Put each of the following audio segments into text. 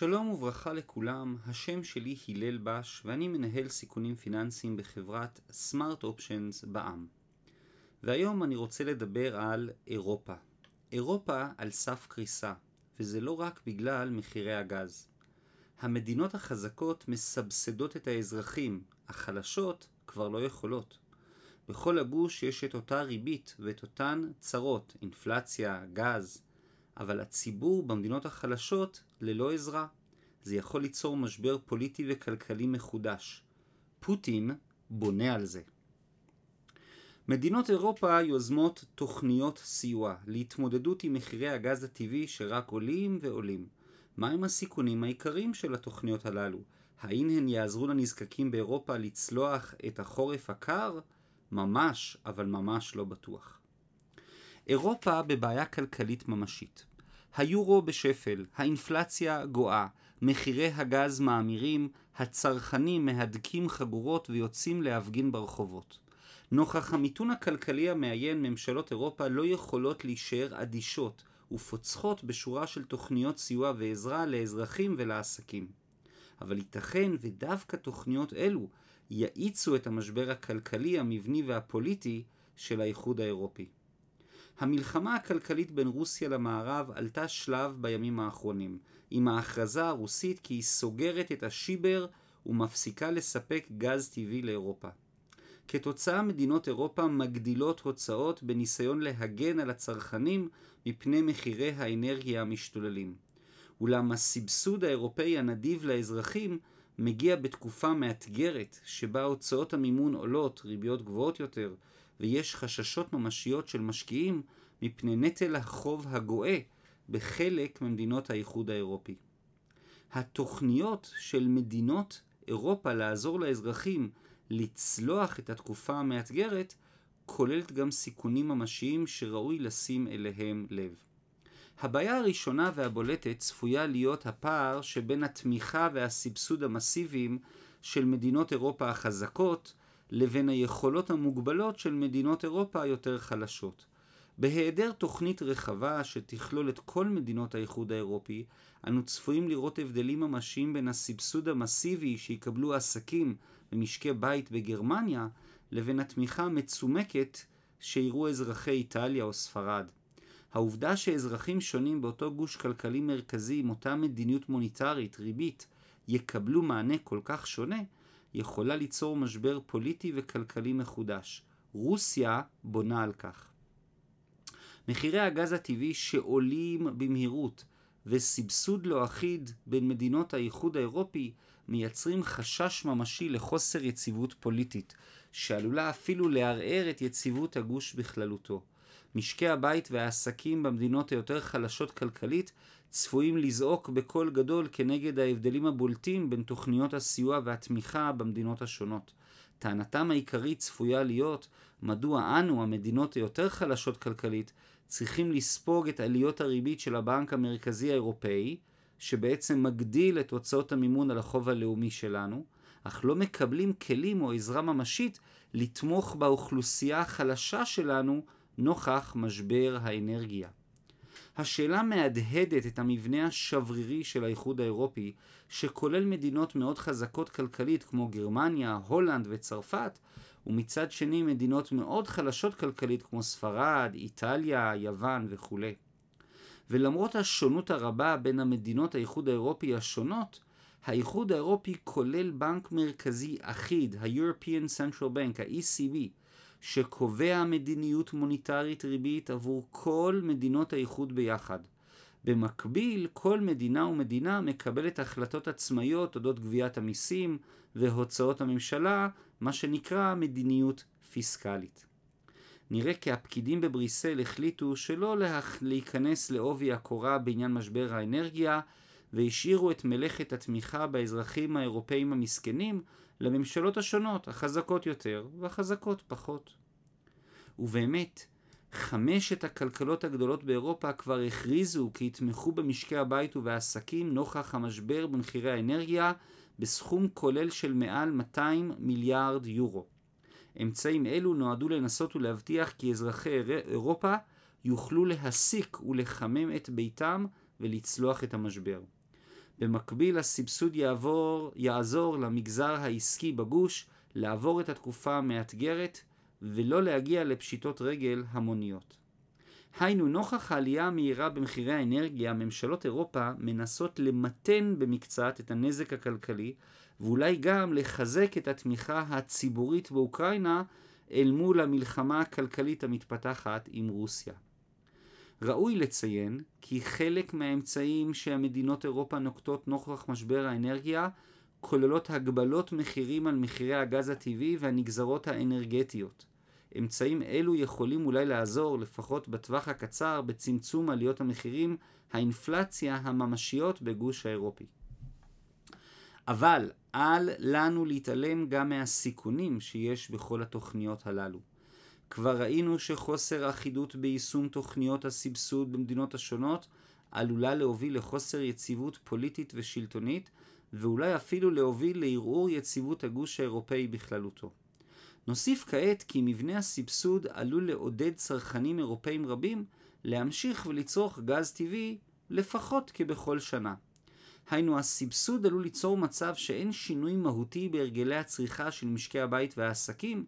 שלום וברכה לכולם, השם שלי הלל בש ואני מנהל סיכונים פיננסיים בחברת סמארט אופשנס בע"מ. והיום אני רוצה לדבר על אירופה. אירופה על סף קריסה, וזה לא רק בגלל מחירי הגז. המדינות החזקות מסבסדות את האזרחים, החלשות כבר לא יכולות. בכל הגוש יש את אותה ריבית ואת אותן צרות, אינפלציה, גז, אבל הציבור במדינות החלשות ללא עזרה. זה יכול ליצור משבר פוליטי וכלכלי מחודש. פוטין בונה על זה. מדינות אירופה יוזמות תוכניות סיוע להתמודדות עם מחירי הגז הטבעי שרק עולים ועולים. מהם הסיכונים העיקריים של התוכניות הללו? האם הן יעזרו לנזקקים באירופה לצלוח את החורף הקר? ממש, אבל ממש לא בטוח. אירופה בבעיה כלכלית ממשית. היורו בשפל, האינפלציה גואה, מחירי הגז מאמירים, הצרכנים מהדקים חגורות ויוצאים להפגין ברחובות. נוכח המיתון הכלכלי המאיין, ממשלות אירופה לא יכולות להישאר אדישות ופוצחות בשורה של תוכניות סיוע ועזרה לאזרחים ולעסקים. אבל ייתכן ודווקא תוכניות אלו יאיצו את המשבר הכלכלי, המבני והפוליטי של האיחוד האירופי. המלחמה הכלכלית בין רוסיה למערב עלתה שלב בימים האחרונים, עם ההכרזה הרוסית כי היא סוגרת את השיבר ומפסיקה לספק גז טבעי לאירופה. כתוצאה מדינות אירופה מגדילות הוצאות בניסיון להגן על הצרכנים מפני מחירי האנרגיה המשתוללים. אולם הסבסוד האירופאי הנדיב לאזרחים מגיע בתקופה מאתגרת שבה הוצאות המימון עולות, ריביות גבוהות יותר, ויש חששות ממשיות של משקיעים מפני נטל החוב הגואה בחלק ממדינות האיחוד האירופי. התוכניות של מדינות אירופה לעזור לאזרחים לצלוח את התקופה המאתגרת כוללת גם סיכונים ממשיים שראוי לשים אליהם לב. הבעיה הראשונה והבולטת צפויה להיות הפער שבין התמיכה והסבסוד המסיביים של מדינות אירופה החזקות לבין היכולות המוגבלות של מדינות אירופה היותר חלשות. בהיעדר תוכנית רחבה שתכלול את כל מדינות האיחוד האירופי, אנו צפויים לראות הבדלים ממשיים בין הסבסוד המסיבי שיקבלו עסקים ומשקי בית בגרמניה, לבין התמיכה המצומקת שיראו אזרחי איטליה או ספרד. העובדה שאזרחים שונים באותו גוש כלכלי מרכזי עם אותה מדיניות מוניטרית, ריבית, יקבלו מענה כל כך שונה, יכולה ליצור משבר פוליטי וכלכלי מחודש. רוסיה בונה על כך. מחירי הגז הטבעי שעולים במהירות וסבסוד לא אחיד בין מדינות האיחוד האירופי מייצרים חשש ממשי לחוסר יציבות פוליטית, שעלולה אפילו לערער את יציבות הגוש בכללותו. משקי הבית והעסקים במדינות היותר חלשות כלכלית צפויים לזעוק בקול גדול כנגד ההבדלים הבולטים בין תוכניות הסיוע והתמיכה במדינות השונות. טענתם העיקרית צפויה להיות מדוע אנו, המדינות היותר חלשות כלכלית, צריכים לספוג את עליות הריבית של הבנק המרכזי האירופאי, שבעצם מגדיל את הוצאות המימון על החוב הלאומי שלנו, אך לא מקבלים כלים או עזרה ממשית לתמוך באוכלוסייה החלשה שלנו נוכח משבר האנרגיה. השאלה מהדהדת את המבנה השברירי של האיחוד האירופי, שכולל מדינות מאוד חזקות כלכלית כמו גרמניה, הולנד וצרפת, ומצד שני מדינות מאוד חלשות כלכלית כמו ספרד, איטליה, יוון וכולי. ולמרות השונות הרבה בין המדינות האיחוד האירופי השונות, האיחוד האירופי כולל בנק מרכזי אחיד, ה-European Central Bank, ה-ECB, שקובע מדיניות מוניטרית ריבית עבור כל מדינות האיחוד ביחד. במקביל, כל מדינה ומדינה מקבלת החלטות עצמאיות אודות גביית המיסים והוצאות הממשלה, מה שנקרא מדיניות פיסקלית. נראה כי הפקידים בבריסל החליטו שלא להיכנס לעובי הקורה בעניין משבר האנרגיה, והשאירו את מלאכת התמיכה באזרחים האירופאים המסכנים לממשלות השונות, החזקות יותר והחזקות פחות. ובאמת, חמשת הכלכלות הגדולות באירופה כבר הכריזו כי יתמכו במשקי הבית ובעסקים נוכח המשבר במחירי האנרגיה בסכום כולל של מעל 200 מיליארד יורו. אמצעים אלו נועדו לנסות ולהבטיח כי אזרחי אירופה יוכלו להסיק ולחמם את ביתם ולצלוח את המשבר. במקביל הסבסוד יעבור, יעזור למגזר העסקי בגוש לעבור את התקופה המאתגרת ולא להגיע לפשיטות רגל המוניות. היינו, נוכח העלייה המהירה במחירי האנרגיה, ממשלות אירופה מנסות למתן במקצת את הנזק הכלכלי, ואולי גם לחזק את התמיכה הציבורית באוקראינה אל מול המלחמה הכלכלית המתפתחת עם רוסיה. ראוי לציין כי חלק מהאמצעים שהמדינות אירופה נוקטות נוכח משבר האנרגיה כוללות הגבלות מחירים על מחירי הגז הטבעי והנגזרות האנרגטיות. אמצעים אלו יכולים אולי לעזור, לפחות בטווח הקצר, בצמצום עליות המחירים, האינפלציה הממשיות בגוש האירופי. אבל אל לנו להתעלם גם מהסיכונים שיש בכל התוכניות הללו. כבר ראינו שחוסר אחידות ביישום תוכניות הסבסוד במדינות השונות עלולה להוביל לחוסר יציבות פוליטית ושלטונית, ואולי אפילו להוביל לערעור יציבות הגוש האירופאי בכללותו. נוסיף כעת כי מבנה הסבסוד עלול לעודד צרכנים אירופאים רבים להמשיך ולצרוך גז טבעי לפחות כבכל שנה. היינו, הסבסוד עלול ליצור מצב שאין שינוי מהותי בהרגלי הצריכה של משקי הבית והעסקים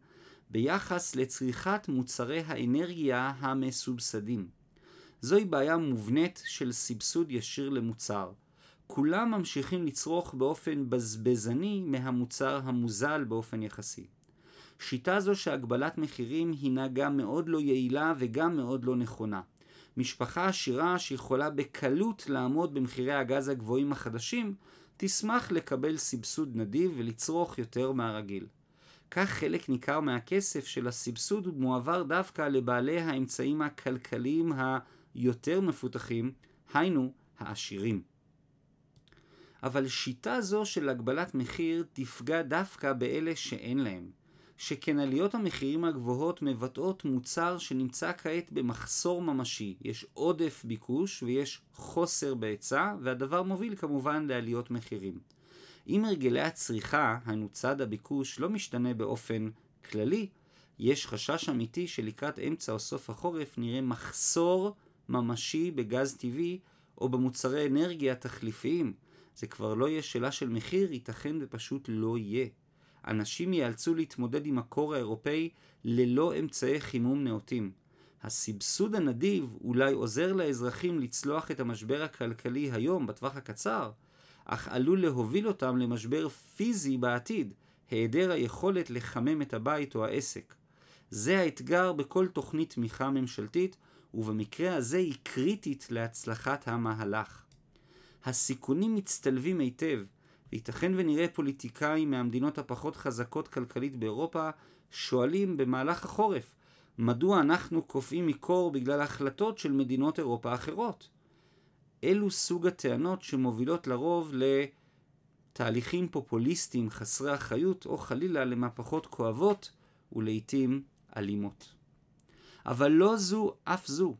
ביחס לצריכת מוצרי האנרגיה המסובסדים. זוהי בעיה מובנית של סבסוד ישיר למוצר. כולם ממשיכים לצרוך באופן בזבזני מהמוצר המוזל באופן יחסי. שיטה זו שהגבלת מחירים הינה גם מאוד לא יעילה וגם מאוד לא נכונה. משפחה עשירה שיכולה בקלות לעמוד במחירי הגז הגבוהים החדשים, תשמח לקבל סבסוד נדיב ולצרוך יותר מהרגיל. כך חלק ניכר מהכסף של הסבסוד מועבר דווקא לבעלי האמצעים הכלכליים היותר מפותחים, היינו העשירים. אבל שיטה זו של הגבלת מחיר תפגע דווקא באלה שאין להם. שכן עליות המחירים הגבוהות מבטאות מוצר שנמצא כעת במחסור ממשי. יש עודף ביקוש ויש חוסר בהיצע, והדבר מוביל כמובן לעליות מחירים. אם הרגלי הצריכה, היינו צד הביקוש, לא משתנה באופן כללי, יש חשש אמיתי שלקראת אמצע או סוף החורף נראה מחסור ממשי בגז טבעי או במוצרי אנרגיה תחליפיים. זה כבר לא יהיה שאלה של מחיר, ייתכן ופשוט לא יהיה. אנשים ייאלצו להתמודד עם הקור האירופאי ללא אמצעי חימום נאותים. הסבסוד הנדיב אולי עוזר לאזרחים לצלוח את המשבר הכלכלי היום, בטווח הקצר, אך עלול להוביל אותם למשבר פיזי בעתיד, היעדר היכולת לחמם את הבית או העסק. זה האתגר בכל תוכנית תמיכה ממשלתית, ובמקרה הזה היא קריטית להצלחת המהלך. הסיכונים מצטלבים היטב, וייתכן ונראה פוליטיקאים מהמדינות הפחות חזקות כלכלית באירופה שואלים במהלך החורף, מדוע אנחנו קופאים מקור בגלל החלטות של מדינות אירופה אחרות? אלו סוג הטענות שמובילות לרוב לתהליכים פופוליסטיים חסרי אחריות, או חלילה למהפכות כואבות ולעיתים אלימות. אבל לא זו אף זו.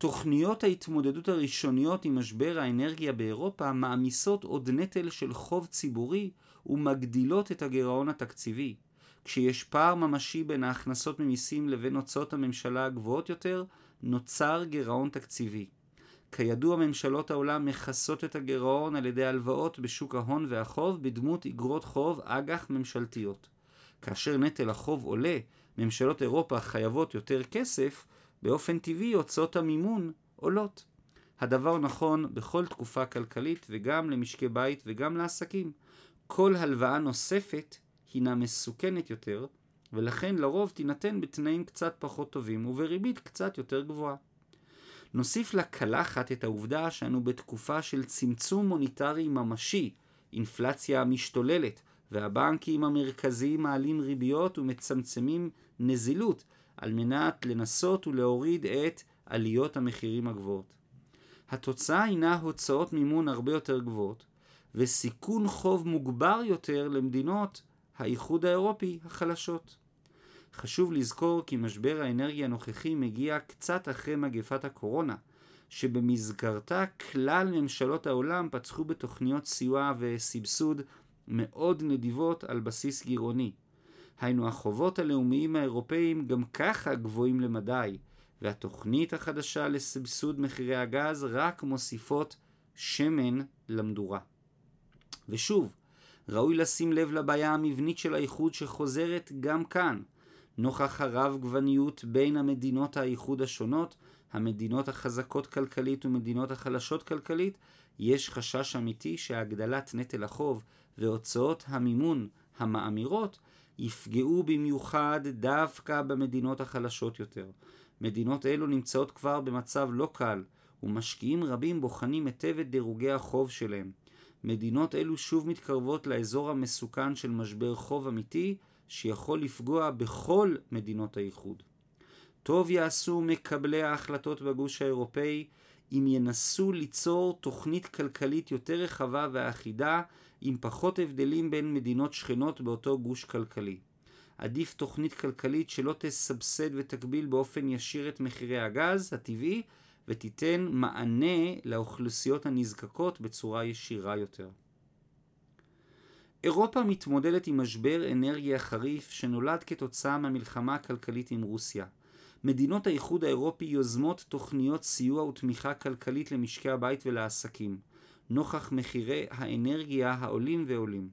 תוכניות ההתמודדות הראשוניות עם משבר האנרגיה באירופה מעמיסות עוד נטל של חוב ציבורי ומגדילות את הגירעון התקציבי. כשיש פער ממשי בין ההכנסות ממיסים לבין הוצאות הממשלה הגבוהות יותר, נוצר גירעון תקציבי. כידוע ממשלות העולם מכסות את הגירעון על ידי הלוואות בשוק ההון והחוב בדמות אגרות חוב אג"ח ממשלתיות. כאשר נטל החוב עולה, ממשלות אירופה חייבות יותר כסף, באופן טבעי הוצאות המימון עולות. הדבר נכון בכל תקופה כלכלית וגם למשקי בית וגם לעסקים. כל הלוואה נוספת הינה מסוכנת יותר, ולכן לרוב תינתן בתנאים קצת פחות טובים ובריבית קצת יותר גבוהה. נוסיף לקלחת את העובדה שאנו בתקופה של צמצום מוניטרי ממשי, אינפלציה משתוללת, והבנקים המרכזיים מעלים ריביות ומצמצמים נזילות על מנת לנסות ולהוריד את עליות המחירים הגבוהות. התוצאה הינה הוצאות מימון הרבה יותר גבוהות וסיכון חוב מוגבר יותר למדינות האיחוד האירופי החלשות. חשוב לזכור כי משבר האנרגיה הנוכחי מגיע קצת אחרי מגפת הקורונה, שבמסגרתה כלל ממשלות העולם פתחו בתוכניות סיוע וסבסוד מאוד נדיבות על בסיס גירעוני. היינו החובות הלאומיים האירופאיים גם ככה גבוהים למדי, והתוכנית החדשה לסבסוד מחירי הגז רק מוסיפות שמן למדורה. ושוב, ראוי לשים לב לבעיה המבנית של האיחוד שחוזרת גם כאן. נוכח הרב גווניות בין המדינות האיחוד השונות, המדינות החזקות כלכלית ומדינות החלשות כלכלית, יש חשש אמיתי שהגדלת נטל החוב והוצאות המימון המאמירות יפגעו במיוחד דווקא במדינות החלשות יותר. מדינות אלו נמצאות כבר במצב לא קל, ומשקיעים רבים בוחנים היטב את דירוגי החוב שלהם. מדינות אלו שוב מתקרבות לאזור המסוכן של משבר חוב אמיתי, שיכול לפגוע בכל מדינות האיחוד. טוב יעשו מקבלי ההחלטות בגוש האירופאי אם ינסו ליצור תוכנית כלכלית יותר רחבה ואחידה עם פחות הבדלים בין מדינות שכנות באותו גוש כלכלי. עדיף תוכנית כלכלית שלא תסבסד ותגביל באופן ישיר את מחירי הגז הטבעי ותיתן מענה לאוכלוסיות הנזקקות בצורה ישירה יותר. אירופה מתמודדת עם משבר אנרגיה חריף שנולד כתוצאה מהמלחמה הכלכלית עם רוסיה. מדינות האיחוד האירופי יוזמות תוכניות סיוע ותמיכה כלכלית למשקי הבית ולעסקים, נוכח מחירי האנרגיה העולים ועולים.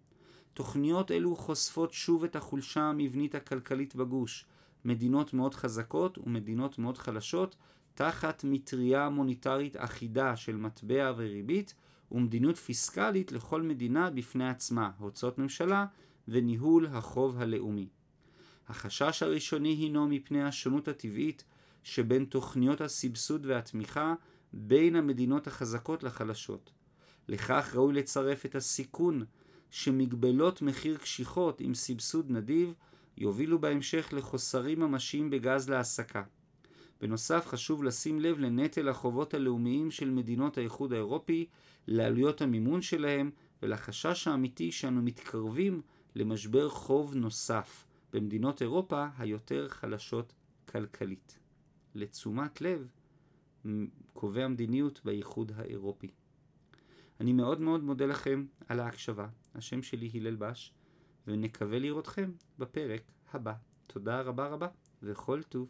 תוכניות אלו חושפות שוב את החולשה המבנית הכלכלית בגוש, מדינות מאוד חזקות ומדינות מאוד חלשות, תחת מטריה מוניטרית אחידה של מטבע וריבית, ומדיניות פיסקלית לכל מדינה בפני עצמה, הוצאות ממשלה וניהול החוב הלאומי. החשש הראשוני הינו מפני השונות הטבעית שבין תוכניות הסבסוד והתמיכה בין המדינות החזקות לחלשות. לכך ראוי לצרף את הסיכון שמגבלות מחיר קשיחות עם סבסוד נדיב יובילו בהמשך לחוסרים ממשיים בגז להסקה. בנוסף חשוב לשים לב לנטל החובות הלאומיים של מדינות האיחוד האירופי, לעלויות המימון שלהם ולחשש האמיתי שאנו מתקרבים למשבר חוב נוסף במדינות אירופה היותר חלשות כלכלית. לתשומת לב קובע המדיניות באיחוד האירופי. אני מאוד מאוד מודה לכם על ההקשבה. השם שלי הלל בש, ונקווה לראותכם בפרק הבא. תודה רבה רבה, וכל טוב.